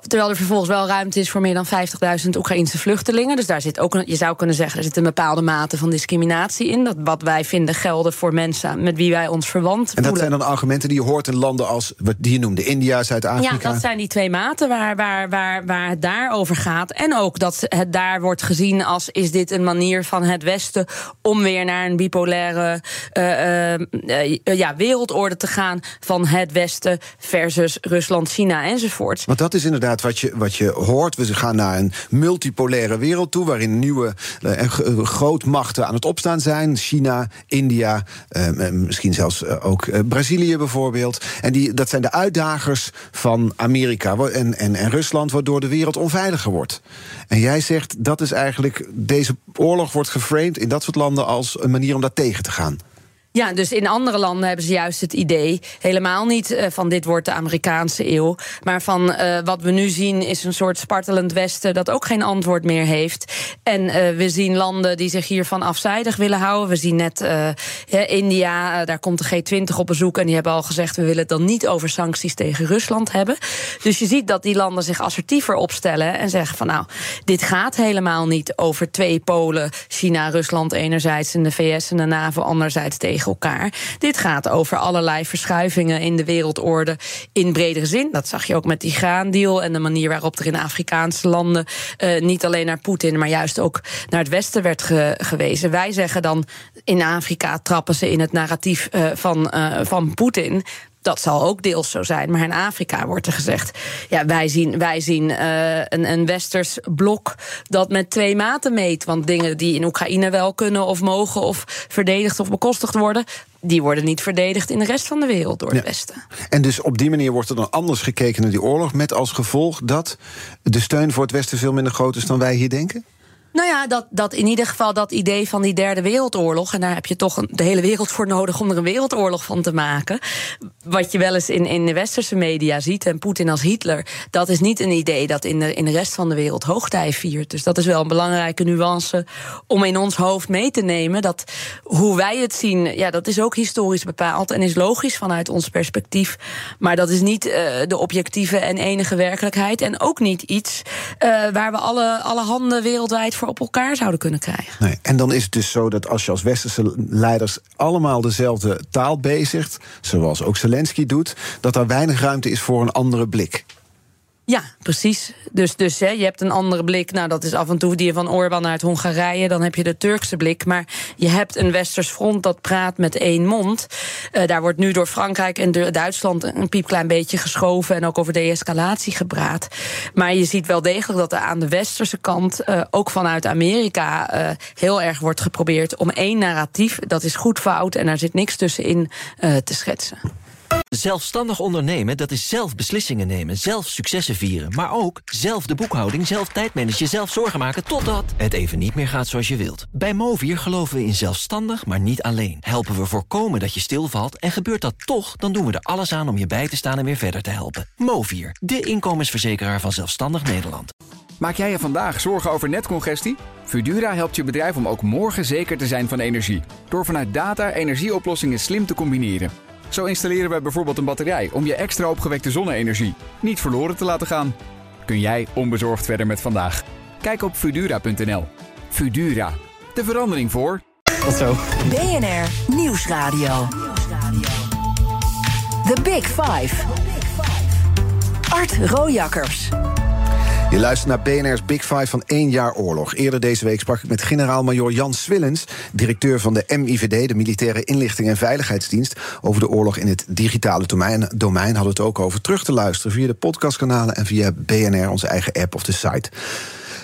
terwijl er vervolgens wel ruimte is voor meer dan 50.000 Oekraïnse vluchtelingen. Dus daar zit ook, je zou kunnen zeggen, er zit een bepaalde mate van discriminatie in. Dat wat wij vinden gelden voor mensen met wie wij ons verwant en dat zijn dan argumenten die je hoort in landen als, die je noemde, India, Zuid-Afrika? Ja, dat zijn die twee maten waar, waar, waar, waar het daar over gaat. En ook dat het daar wordt gezien als, is dit een manier van het Westen om weer naar een bipolaire uh, uh, ja, wereldorde te gaan van het Westen versus Rusland, China enzovoort. Want dat is inderdaad wat je, wat je hoort. We gaan naar een multipolaire wereld toe, waarin nieuwe grootmachten aan het opstaan zijn. China, India, misschien zelfs ook Brazilië bijvoorbeeld. En die, dat zijn de uitdagers van Amerika en, en, en Rusland, waardoor de wereld onveiliger wordt. En jij zegt dat is eigenlijk. Deze oorlog wordt geframed in dat soort landen als een manier om dat tegen te gaan. Ja, dus in andere landen hebben ze juist het idee, helemaal niet uh, van dit wordt de Amerikaanse eeuw, maar van uh, wat we nu zien is een soort spartelend Westen dat ook geen antwoord meer heeft. En uh, we zien landen die zich hiervan afzijdig willen houden. We zien net India, daar komt de G20 op bezoek en die hebben al gezegd we willen het dan niet over sancties tegen Rusland hebben. Dus je ziet dat die landen zich assertiever opstellen en zeggen van nou, dit gaat helemaal niet over twee polen, China, Rusland enerzijds en de VS en de NAVO anderzijds tegen elkaar. Dit gaat over allerlei verschuivingen in de wereldorde in bredere zin. Dat zag je ook met die graandeal en de manier waarop er in Afrikaanse landen uh, niet alleen naar Poetin, maar juist ook naar het Westen werd ge gewezen. Wij zeggen dan in Afrika trappen ze in het narratief uh, van, uh, van Poetin dat zal ook deels zo zijn. Maar in Afrika wordt er gezegd: ja, wij zien, wij zien uh, een, een westers blok dat met twee maten meet. Want dingen die in Oekraïne wel kunnen of mogen of verdedigd of bekostigd worden. Die worden niet verdedigd in de rest van de wereld door het Westen. En dus op die manier wordt er dan anders gekeken naar die oorlog. Met als gevolg dat de steun voor het Westen veel minder groot is dan wij hier denken? Nou ja, dat, dat in ieder geval dat idee van die derde wereldoorlog. En daar heb je toch de hele wereld voor nodig om er een wereldoorlog van te maken. Wat je wel eens in, in de westerse media ziet. En Poetin als Hitler. Dat is niet een idee dat in de, in de rest van de wereld hoogtij viert. Dus dat is wel een belangrijke nuance om in ons hoofd mee te nemen. Dat hoe wij het zien, ja, dat is ook historisch bepaald. En is logisch vanuit ons perspectief. Maar dat is niet uh, de objectieve en enige werkelijkheid. En ook niet iets uh, waar we alle, alle handen wereldwijd voor op elkaar zouden kunnen krijgen. Nee, en dan is het dus zo dat als je als westerse leiders allemaal dezelfde taal bezigt, zoals ook Zelensky doet, dat er weinig ruimte is voor een andere blik. Ja, precies. Dus, dus hè, je hebt een andere blik. Nou, dat is af en toe die van Orbán uit Hongarije. Dan heb je de Turkse blik. Maar je hebt een Westers front dat praat met één mond. Uh, daar wordt nu door Frankrijk en Duitsland een piepklein beetje geschoven. En ook over de-escalatie gepraat. Maar je ziet wel degelijk dat er aan de Westerse kant, uh, ook vanuit Amerika, uh, heel erg wordt geprobeerd om één narratief. Dat is goed fout en daar zit niks tussenin te schetsen. Zelfstandig ondernemen, dat is zelf beslissingen nemen, zelf successen vieren... maar ook zelf de boekhouding, zelf tijdmanagen, zelf zorgen maken... totdat het even niet meer gaat zoals je wilt. Bij Movier geloven we in zelfstandig, maar niet alleen. Helpen we voorkomen dat je stilvalt en gebeurt dat toch... dan doen we er alles aan om je bij te staan en weer verder te helpen. Movier, de inkomensverzekeraar van Zelfstandig Nederland. Maak jij je vandaag zorgen over netcongestie? Fudura helpt je bedrijf om ook morgen zeker te zijn van energie. Door vanuit data energieoplossingen slim te combineren. Zo installeren we bijvoorbeeld een batterij om je extra opgewekte zonne-energie niet verloren te laten gaan. Kun jij onbezorgd verder met vandaag? Kijk op Fudura.nl. Fudura, de verandering voor. Tot zo. BNR Nieuwsradio. The Big Five. Art Rojakkers. Je luistert naar BNR's Big Five van één jaar oorlog. Eerder deze week sprak ik met generaal-majoor Jan Swillens, directeur van de MIVD, de Militaire Inlichting en Veiligheidsdienst, over de oorlog in het digitale domein. domein hadden we het ook over terug te luisteren via de podcastkanalen en via BNR, onze eigen app of de site.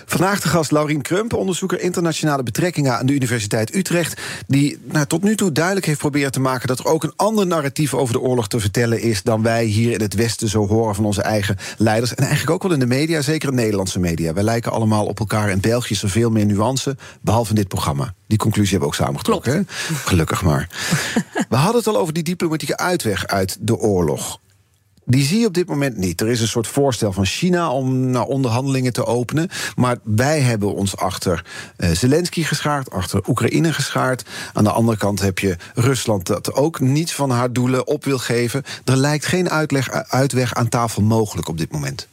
Vandaag de gast Laurien Krump, onderzoeker internationale betrekkingen aan de Universiteit Utrecht. Die nou, tot nu toe duidelijk heeft proberen te maken dat er ook een ander narratief over de oorlog te vertellen is dan wij hier in het Westen zo horen van onze eigen leiders. En eigenlijk ook wel in de media, zeker in de Nederlandse media. Wij lijken allemaal op elkaar. In België is er veel meer nuance, behalve in dit programma. Die conclusie hebben we ook samengetrokken. Gelukkig maar. we hadden het al over die diplomatieke uitweg uit de oorlog. Die zie je op dit moment niet. Er is een soort voorstel van China om naar onderhandelingen te openen. Maar wij hebben ons achter uh, Zelensky geschaard, achter Oekraïne geschaard. Aan de andere kant heb je Rusland dat ook niets van haar doelen op wil geven. Er lijkt geen uitleg, uitweg aan tafel mogelijk op dit moment.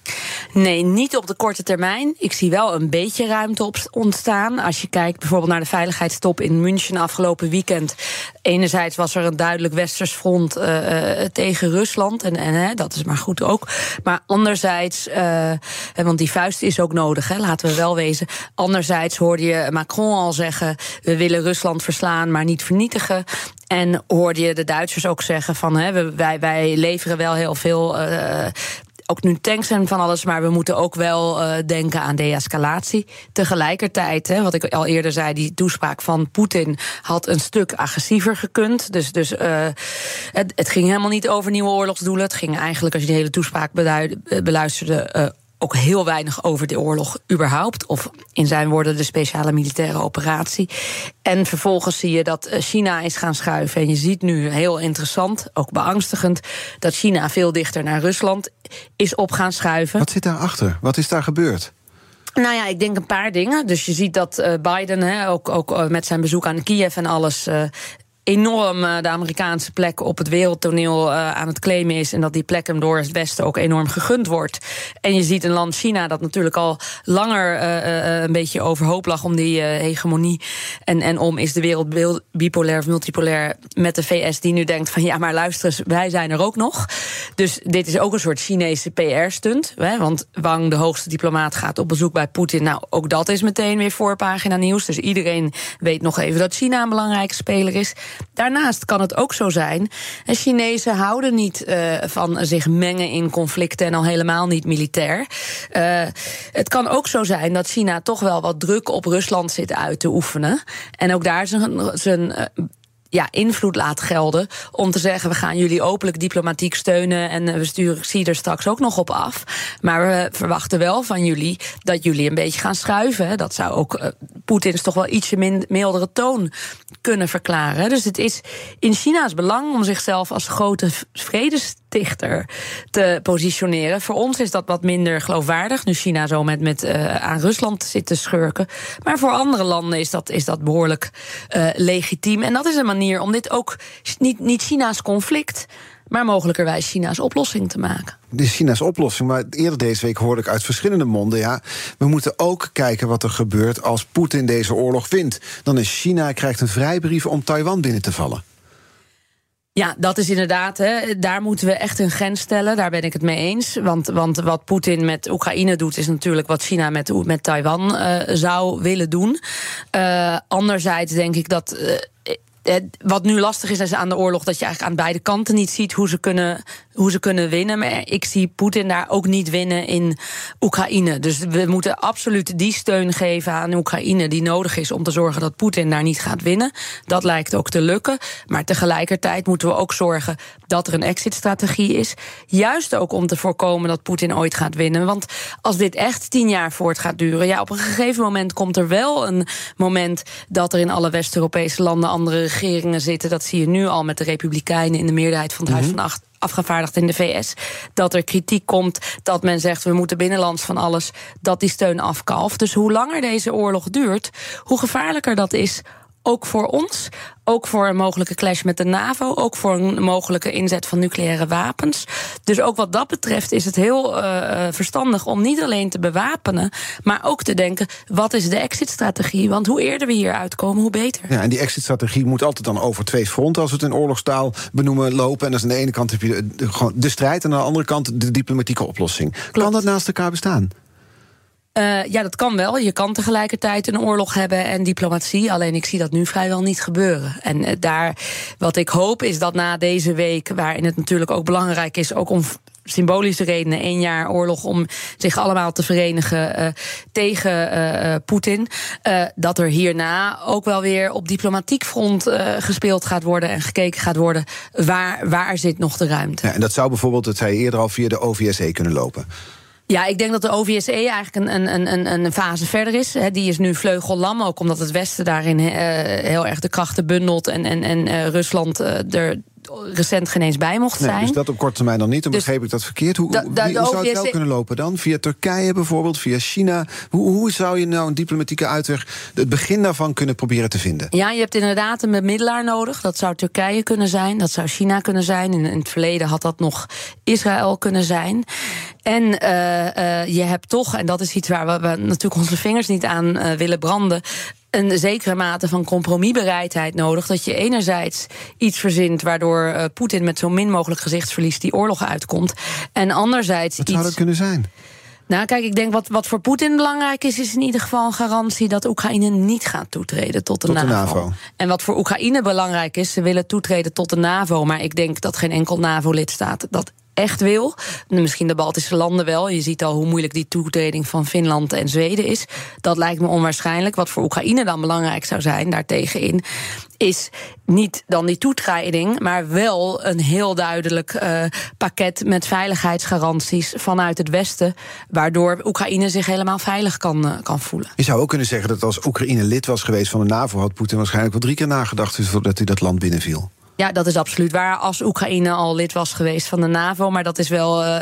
Nee, niet op de korte termijn. Ik zie wel een beetje ruimte op ontstaan. Als je kijkt bijvoorbeeld naar de veiligheidstop in München afgelopen weekend. Enerzijds was er een duidelijk westers front uh, tegen Rusland. En, en dat is maar goed ook. Maar anderzijds, uh, want die vuist is ook nodig, hè, laten we wel wezen. Anderzijds hoorde je Macron al zeggen: we willen Rusland verslaan, maar niet vernietigen. En hoorde je de Duitsers ook zeggen van hè, wij, wij leveren wel heel veel uh, ook nu tanks en van alles, maar we moeten ook wel uh, denken aan de-escalatie. Tegelijkertijd, hè, wat ik al eerder zei, die toespraak van Poetin had een stuk agressiever gekund. Dus, dus uh, het, het, ging helemaal niet over nieuwe oorlogsdoelen. Het ging eigenlijk, als je de hele toespraak beluisterde, uh, ook heel weinig over de oorlog überhaupt. Of in zijn woorden de speciale militaire operatie. En vervolgens zie je dat China is gaan schuiven. En je ziet nu heel interessant, ook beangstigend, dat China veel dichter naar Rusland is op gaan schuiven. Wat zit daarachter? Wat is daar gebeurd? Nou ja, ik denk een paar dingen. Dus je ziet dat uh, Biden, hè, ook, ook met zijn bezoek aan Kiev en alles, enorm de Amerikaanse plek op het wereldtoneel uh, aan het claimen is. En dat die plek hem door het Westen ook enorm gegund wordt. En je ziet een land China dat natuurlijk al langer uh, een beetje overhoop lag om die hegemonie. En, en om is de wereld bipolair of multipolair met de VS die nu denkt van ja, maar luister eens, wij zijn er ook nog. Dus dit is ook een soort Chinese PR-stunt. Want Wang, de hoogste diplomaat, gaat op bezoek bij Poetin. Nou, ook dat is meteen weer voorpagina nieuws. Dus iedereen weet nog even dat China een belangrijke speler is. Daarnaast kan het ook zo zijn. En Chinezen houden niet uh, van zich mengen in conflicten en al helemaal niet militair. Uh, het kan ook zo zijn dat China toch wel wat druk op Rusland zit uit te oefenen. En ook daar zijn, zijn uh, ja, invloed laat gelden. Om te zeggen, we gaan jullie openlijk diplomatiek steunen. En we sturen, zie er straks ook nog op af. Maar we verwachten wel van jullie dat jullie een beetje gaan schuiven. Dat zou ook uh, Poetins toch wel ietsje min, mildere toon kunnen verklaren. Dus het is in China's belang om zichzelf als grote vredestichter te positioneren. Voor ons is dat wat minder geloofwaardig. Nu China zo met, met uh, aan Rusland zit te schurken. Maar voor andere landen is dat, is dat behoorlijk legitiem. En dat is een manier om dit ook niet, niet China's conflict, maar mogelijkerwijs China's oplossing te maken. De China's oplossing, maar eerder deze week hoorde ik uit verschillende monden: ja, we moeten ook kijken wat er gebeurt als Poetin deze oorlog wint. Dan is China krijgt een vrijbrief om Taiwan binnen te vallen. Ja, dat is inderdaad. Hè, daar moeten we echt een grens stellen. Daar ben ik het mee eens. Want, want wat Poetin met Oekraïne doet, is natuurlijk wat China met, met Taiwan uh, zou willen doen. Uh, anderzijds denk ik dat. Uh, wat nu lastig is, is aan de oorlog dat je eigenlijk aan beide kanten niet ziet hoe ze kunnen, hoe ze kunnen winnen. Maar ik zie Poetin daar ook niet winnen in Oekraïne. Dus we moeten absoluut die steun geven aan Oekraïne die nodig is om te zorgen dat Poetin daar niet gaat winnen. Dat lijkt ook te lukken. Maar tegelijkertijd moeten we ook zorgen dat er een exit-strategie is. Juist ook om te voorkomen dat Poetin ooit gaat winnen. Want als dit echt tien jaar voort gaat duren, ja, op een gegeven moment komt er wel een moment dat er in alle West-Europese landen andere regeringen zitten. Dat zie je nu al met de Republikeinen in de meerderheid van het Huis mhm. van afgevaardigd in de VS. Dat er kritiek komt, dat men zegt we moeten binnenlands van alles, dat die steun afkalft. Dus hoe langer deze oorlog duurt, hoe gevaarlijker dat is ook voor ons, ook voor een mogelijke clash met de NAVO, ook voor een mogelijke inzet van nucleaire wapens. Dus ook wat dat betreft is het heel uh, verstandig om niet alleen te bewapenen, maar ook te denken: wat is de exit-strategie? Want hoe eerder we hier uitkomen, hoe beter. Ja, en die exit-strategie moet altijd dan over twee fronten, als we het in oorlogstaal benoemen, lopen. En dus aan de ene kant heb je de, gewoon de strijd, en aan de andere kant de diplomatieke oplossing. Klopt. Kan dat naast elkaar bestaan? Uh, ja, dat kan wel. Je kan tegelijkertijd een oorlog hebben en diplomatie. Alleen ik zie dat nu vrijwel niet gebeuren. En uh, daar, wat ik hoop is dat na deze week, waarin het natuurlijk ook belangrijk is, ook om symbolische redenen, één jaar oorlog om zich allemaal te verenigen uh, tegen Poetin. Dat er hierna ook wel weer op diplomatiek front gespeeld gaat worden en gekeken gaat worden waar, waar zit nog de ruimte. Ja, en dat zou bijvoorbeeld, dat zei je eerder al, via de OVSE kunnen lopen. Ja, ik denk dat de OVSE eigenlijk een, een, een, een fase verder is. Die is nu vleugellam, ook omdat het Westen daarin heel erg de krachten bundelt en, en, en Rusland er recent geen eens bij mocht zijn. dus dat op korte termijn dan niet, dan dus begreep ik dat verkeerd. Hoe, hoe zou het wel kunnen lopen dan? Via Turkije bijvoorbeeld, via China? Hoe, hoe zou je nou een diplomatieke uitweg, het begin daarvan kunnen proberen te vinden? Ja, je hebt inderdaad een bemiddelaar nodig. Dat zou Turkije kunnen zijn, dat zou China kunnen zijn. In, in het verleden had dat nog Israël kunnen zijn. En uh, uh, je hebt toch, en dat is iets waar we, we natuurlijk onze vingers niet aan uh, willen branden een zekere mate van compromisbereidheid nodig. Dat je enerzijds iets verzint waardoor Poetin met zo min mogelijk gezichtsverlies die oorlog uitkomt. En anderzijds. Wat zou dat kunnen zijn? Nou, kijk, ik denk wat, wat voor Poetin belangrijk is, is in ieder geval een garantie dat Oekraïne niet gaat toetreden tot de, tot NAVO. de NAVO. En wat voor Oekraïne belangrijk is, ze willen toetreden tot de NAVO. Maar ik denk dat geen enkel NAVO-lidstaat dat echt wil. Misschien de Baltische landen wel. Je ziet al hoe moeilijk die toetreding van Finland en Zweden is. Dat lijkt me onwaarschijnlijk. Wat voor Oekraïne dan belangrijk zou zijn daartegenin, is niet dan die toetreding, maar wel een heel duidelijk uh, pakket met veiligheidsgaranties vanuit het Westen, waardoor Oekraïne zich helemaal veilig kan, uh, kan voelen. Je zou ook kunnen zeggen dat als Oekraïne lid was geweest van de NAVO, had Poetin waarschijnlijk wel drie keer nagedacht voordat hij dat land binnenviel. Ja, dat is absoluut waar. Als Oekraïne al lid was geweest van de NAVO. Maar dat is wel uh,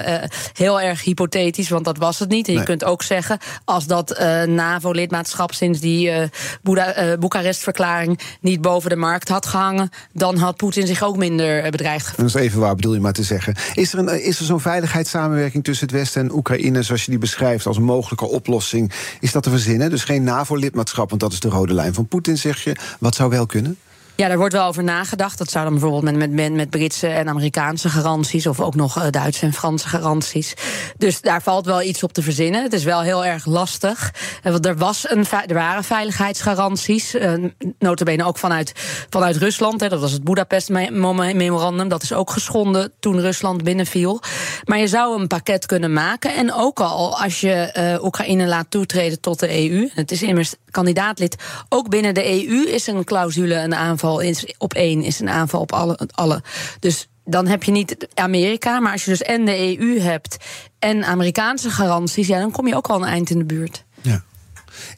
heel erg hypothetisch, want dat was het niet. En je kunt ook zeggen, als dat uh, NAVO-lidmaatschap sinds die uh, Boekarest-verklaring niet boven de markt had gehangen, dan had Poetin zich ook minder bedreigd gevoeld. Dat is even waar, bedoel je maar te zeggen. Is er, een, is er zo'n veiligheidssamenwerking tussen het Westen en Oekraïne, zoals je die beschrijft als een mogelijke oplossing? Is dat te verzinnen? Dus geen NAVO-lidmaatschap, want dat is de rode lijn van Poetin, zeg je. Wat zou wel kunnen? Ja, daar wordt wel over nagedacht. Dat zou dan bijvoorbeeld met, met, met Britse en Amerikaanse garanties... of ook nog uh, Duitse en Franse garanties. Dus daar valt wel iets op te verzinnen. Het is wel heel erg lastig. Uh, want er, was een, er waren veiligheidsgaranties. Uh, notabene ook vanuit, vanuit Rusland. Hè, dat was het Budapest-memorandum. Dat is ook geschonden toen Rusland binnenviel. Maar je zou een pakket kunnen maken. En ook al als je Oekraïne laat toetreden tot de EU... het is immers kandidaatlid, ook binnen de EU is een clausule een aanval op één is een aanval op alle. alle. Dus dan heb je niet Amerika, maar als je dus en de EU hebt en Amerikaanse garanties, ja, dan kom je ook al een eind in de buurt. Ja.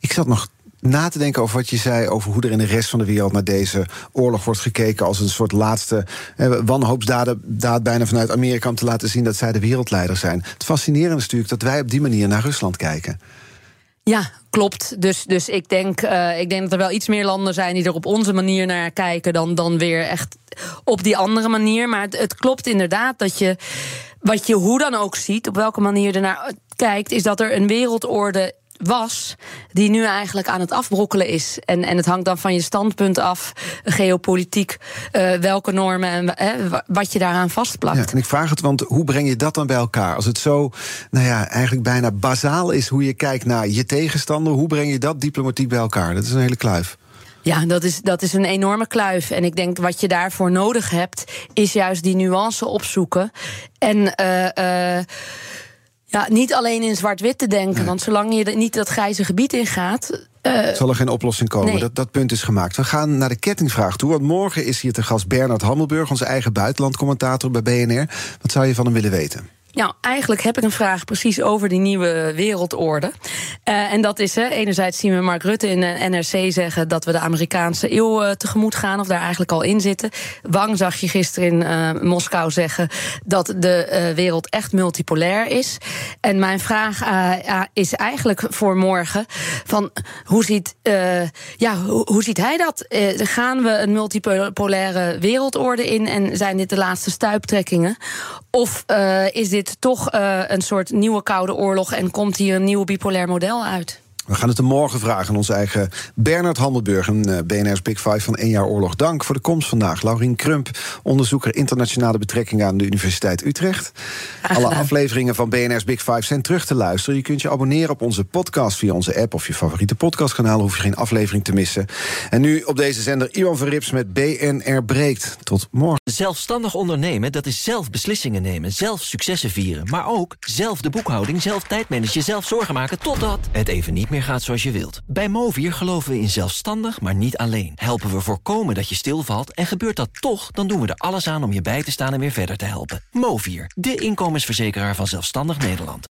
Ik zat nog na te denken over wat je zei over hoe er in de rest van de wereld naar deze oorlog wordt gekeken als een soort laatste eh, wanhoopsdaad daad bijna vanuit Amerika om te laten zien dat zij de wereldleider zijn. Het fascinerende is natuurlijk dat wij op die manier naar Rusland kijken. Ja, klopt. Dus, dus ik, denk, uh, ik denk dat er wel iets meer landen zijn die er op onze manier naar kijken dan, dan weer echt op die andere manier. Maar het, het klopt inderdaad dat je, wat je hoe dan ook ziet, op welke manier je ernaar kijkt, is dat er een wereldorde was, die nu eigenlijk aan het afbrokkelen is. En, en het hangt dan van je standpunt af, geopolitiek, uh, welke normen en uh, wat je daaraan vastplakt. Ja, en ik vraag het, want hoe breng je dat dan bij elkaar? Als het zo, nou ja, eigenlijk bijna bazaal is hoe je kijkt naar je tegenstander, hoe breng je dat diplomatiek bij elkaar? Dat is een hele kluif. Ja, dat is, dat is een enorme kluif. En ik denk wat je daarvoor nodig hebt, is juist die nuance opzoeken. En uh, uh, ja, niet alleen in zwart-wit te denken. Nee. Want zolang je niet dat grijze gebied ingaat. Uh, zal er geen oplossing komen. Nee. Dat, dat punt is gemaakt. We gaan naar de kettingvraag toe. Want morgen is hier te gast Bernard Hammelburg, onze eigen buitenlandcommentator bij BNR. Wat zou je van hem willen weten? Nou, eigenlijk heb ik een vraag precies over die nieuwe wereldorde. Uh, en dat is, hè, enerzijds zien we Mark Rutte in de NRC zeggen dat we de Amerikaanse eeuw uh, tegemoet gaan, of daar eigenlijk al in zitten. Wang zag je gisteren in Moskou zeggen dat de wereld echt multipolair is. En mijn vraag is eigenlijk voor morgen: van hoe ziet, ja, hoe, hoe, ziet hij dat? gaan we een multipolaire wereldorde in en zijn dit de laatste stuiptrekkingen? Of is dit toch uh, een soort nieuwe koude oorlog en komt hier een nieuw bipolair model uit? We gaan het er morgen vragen aan onze eigen Bernard Handelburg... een uh, BNR's Big Five van één jaar oorlog. Dank voor de komst vandaag. Laurien Krump, onderzoeker internationale betrekkingen... aan de Universiteit Utrecht. Alle afleveringen van BNR's Big Five zijn terug te luisteren. Je kunt je abonneren op onze podcast via onze app... of je favoriete podcastkanaal, hoef je geen aflevering te missen. En nu op deze zender Iwan Verrips met BNR Breekt. Tot morgen. Zelfstandig ondernemen, dat is zelf beslissingen nemen... zelf successen vieren, maar ook zelf de boekhouding... zelf tijdmanagen, zelf zorgen maken... totdat het even niet meer gaat zoals je wilt. Bij Movier geloven we in zelfstandig, maar niet alleen. Helpen we voorkomen dat je stilvalt en gebeurt dat toch... dan doen we er alles aan om je bij te staan en weer verder te helpen. Movier, de inkomensverzekeraar van Zelfstandig Nederland.